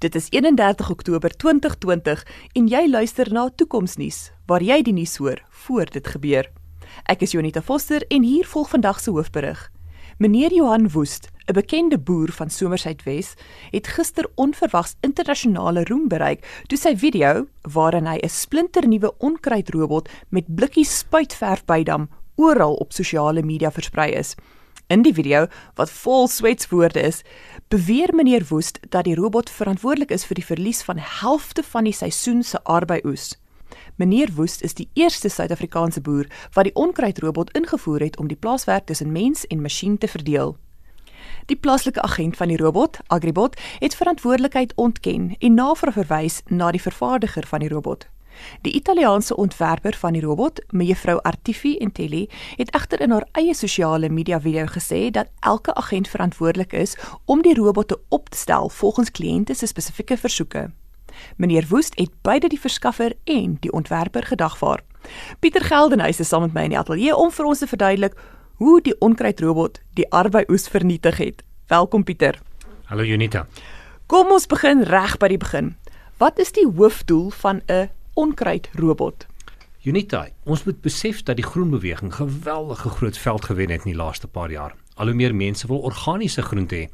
Dit is 31 Oktober 2020 en jy luister na Toekomsnuus waar jy die nuus hoor voor dit gebeur. Ek is Jonita Foster en hier volg vandag se hoofberig. Meneer Johan Woest, 'n bekende boer van Somersuidwes, het gister onverwags internasionale roem bereik toe sy video waarin hy 'n splinternuwe onkruidrobot met blikkies spuitverf bydam oral op sosiale media versprei is. In die video wat vol swetswoorde is, beweer meneer Woest dat die robot verantwoordelik is vir die verlies van helfte van die seisoen se arbeioes. Meneer Woest is die eerste Suid-Afrikaanse boer wat die onkruidrobot ingevoer het om die plaaswerk tussen mens en masjien te verdeel. Die plaaslike agent van die robot, Agribot, het verantwoordelikheid ontken en navraag verwys na die vervaardiger van die robot. Die Italiaanse ontwerper van die robot, mevrou Artifi Intelli, het egter in haar eie sosiale media video gesê dat elke agent verantwoordelik is om die robot te opstel volgens kliënte se spesifieke versoeke. Meneer Woest het beide die verskaffer en die ontwerper gedagvaar. Pieter Geldenhuys is saam met my in die ateljee om vir ons te verduidelik hoe die onkruidrobot die arbeioes vernietig het. Welkom Pieter. Hallo Junita. Kom ons begin reg by die begin. Wat is die hoofdoel van 'n onkruidrobot. Unita, ons moet besef dat die groenbeweging geweldige groot veld gewen het in die laaste paar jaar. Al hoe meer mense wil organiese groente hê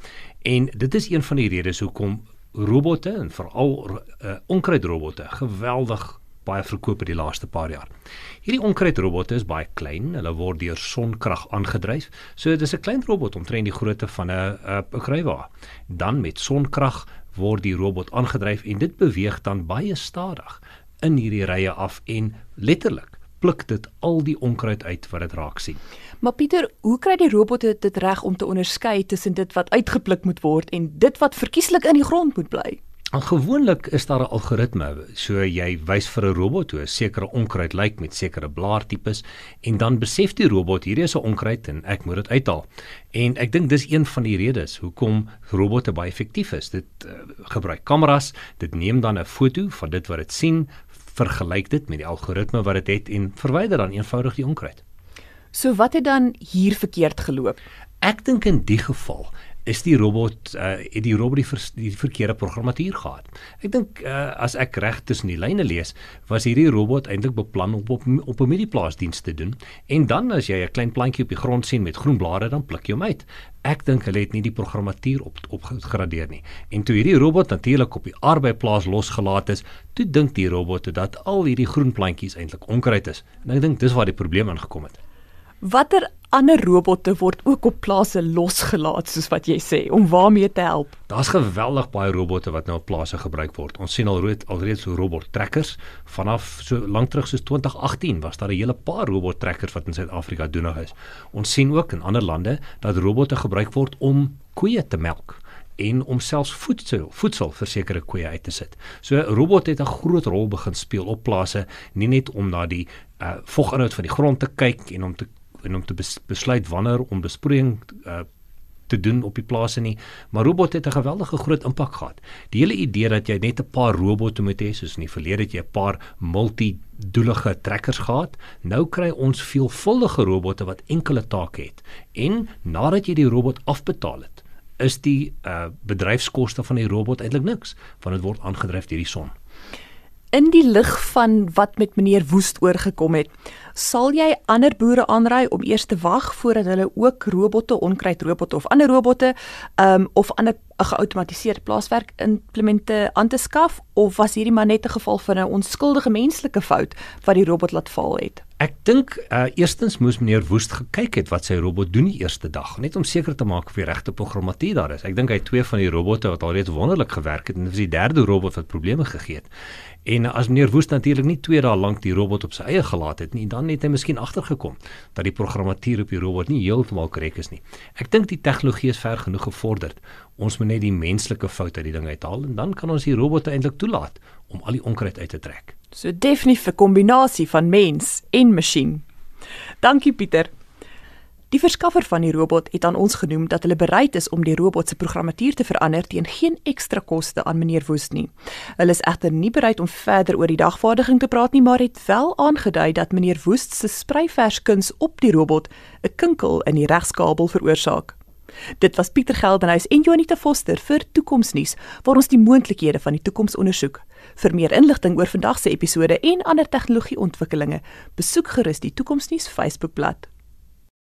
en dit is een van die redes hoekom robotte en veral uh, onkruidrobotte geweldig baie verkoop in die laaste paar jaar. Hierdie onkruidrobotte is baie klein, hulle word deur sonkrag aangedryf. So dit is 'n klein robot omtrent die grootte van 'n 'n kruiwa. Dan met sonkrag word die robot aangedryf en dit beweeg dan baie stadig in hierdie rye af en letterlik pluk dit al die onkruid uit wat dit raak sien. Maar Pieter, hoe kry die robotte dit reg om te onderskei tussen dit wat uitgepluk moet word en dit wat verkieslik in die grond moet bly? En gewoonlik is daar 'n algoritme, so jy wys vir 'n robot hoe 'n sekere onkruid lyk met sekere blaartipes en dan besef die robot hierdie is 'n onkruid en ek moet dit uithaal. En ek dink dis een van die redes hoekom robotte baie effektief is. Dit uh, gebruik kameras, dit neem dan 'n foto van dit wat dit sien, vergelyk dit met die algoritme wat dit het en verwyder dan eenvoudig die onkruid. So wat het dan hier verkeerd geloop? Ek dink in die geval is die robot uh het die robot die, ver, die verkeerde programmatuur gehad. Ek dink uh as ek reg tussen die lyne lees, was hierdie robot eintlik beplan om op op 'n medieplaasdiens te doen en dan as jy 'n klein plantjie op die grond sien met groen blare dan pluk jy hom uit. Ek dink hulle het nie die programmatuur op opgegradeer nie. En toe hierdie robot natuurlik op die arbeidsplaas losgelaat is, toe dink die robot dat al hierdie groen plantjies eintlik onkruid is. En ek dink dis waar die probleem ingekom het. Watter ander robotte word ook op plase losgelaat soos wat jy sê om waarmee te help? Daar's geweldig baie robotte wat nou op plase gebruik word. Ons sien al rood alreeds so robottrekkers vanaf so lank terug soos 2018 was daar 'n hele paar robottrekkers wat in Suid-Afrika doenig is. Ons sien ook in ander lande dat robotte gebruik word om koeie te melk en om selfs voedsel voedsel vir sekere koeie uit te sit. So robot het 'n groot rol begin speel op plase, nie net om na die uh, voginhoud van die grond te kyk en om te en om te besluit wanneer om besproeiing uh, te doen op die plase nie, maar robot het 'n geweldige groot impak gehad. Die hele idee dat jy net 'n paar robotte moet hê, soos in die verlede het jy 'n paar multi-doelige trekkers gehad, nou kry ons veelvuldige robotte wat enkele take het. En nadat jy die robot afbetaal het, is die uh, bedryfskoste van die robot eintlik niks, want dit word aangedryf deur die son. In die lig van wat met meneer Woest oorgekom het, sal jy ander boere aanraai om eers te wag voordat hulle ook robotte, onkruidrobotte of ander robotte, um, of ander geautomatiseerde plaaswerk implemente aan te skaf of was hierdie maar net 'n geval van 'n onskuldige menslike fout wat die robot laat val het? Ek dink uh, eerstens moes meneer Woest gekyk het wat sy robot doen die eerste dag, net om seker te maak of die regte programmatuur daar is. Ek dink hy het twee van die robotte wat alreeds wonderlik gewerk het en dit was die derde robot wat probleme gegee het. En as meneer Woest natuurlik nie 2 dae lank die robot op sy eie gelaat het nie, dan het hy miskien agtergekom dat die programmatuur op die robot nie heeltemal korrek is nie. Ek dink die tegnologie is ver genoeg gevorderd. Ons moet net die menslike foute uit die ding uithaal en dan kan ons die robot eintlik toelaat om al die onkruid uit te trek. So definitief 'n kombinasie van mens en masjien. Dankie Pieter. Die verskaffer van die robot het aan ons genoem dat hulle bereid is om die robot se programmatuur te verander teen geen ekstra koste aan meneer Woest nie. Hulle is egter nie bereid om verder oor die dagvaardiging te praat nie, maar het wel aangedui dat meneer Woest se spryverskuns op die robot 'n kinkel in die regskabel veroorsaak. Dit was Pieter Geldenhuys en Jonita Foster vir Toekomsnuus waar ons die moontlikhede van die toekoms ondersoek. Vir meer inligting oor vandag se episode en ander tegnologieontwikkelinge, besoek gerus die Toekomsnuus Facebookblad.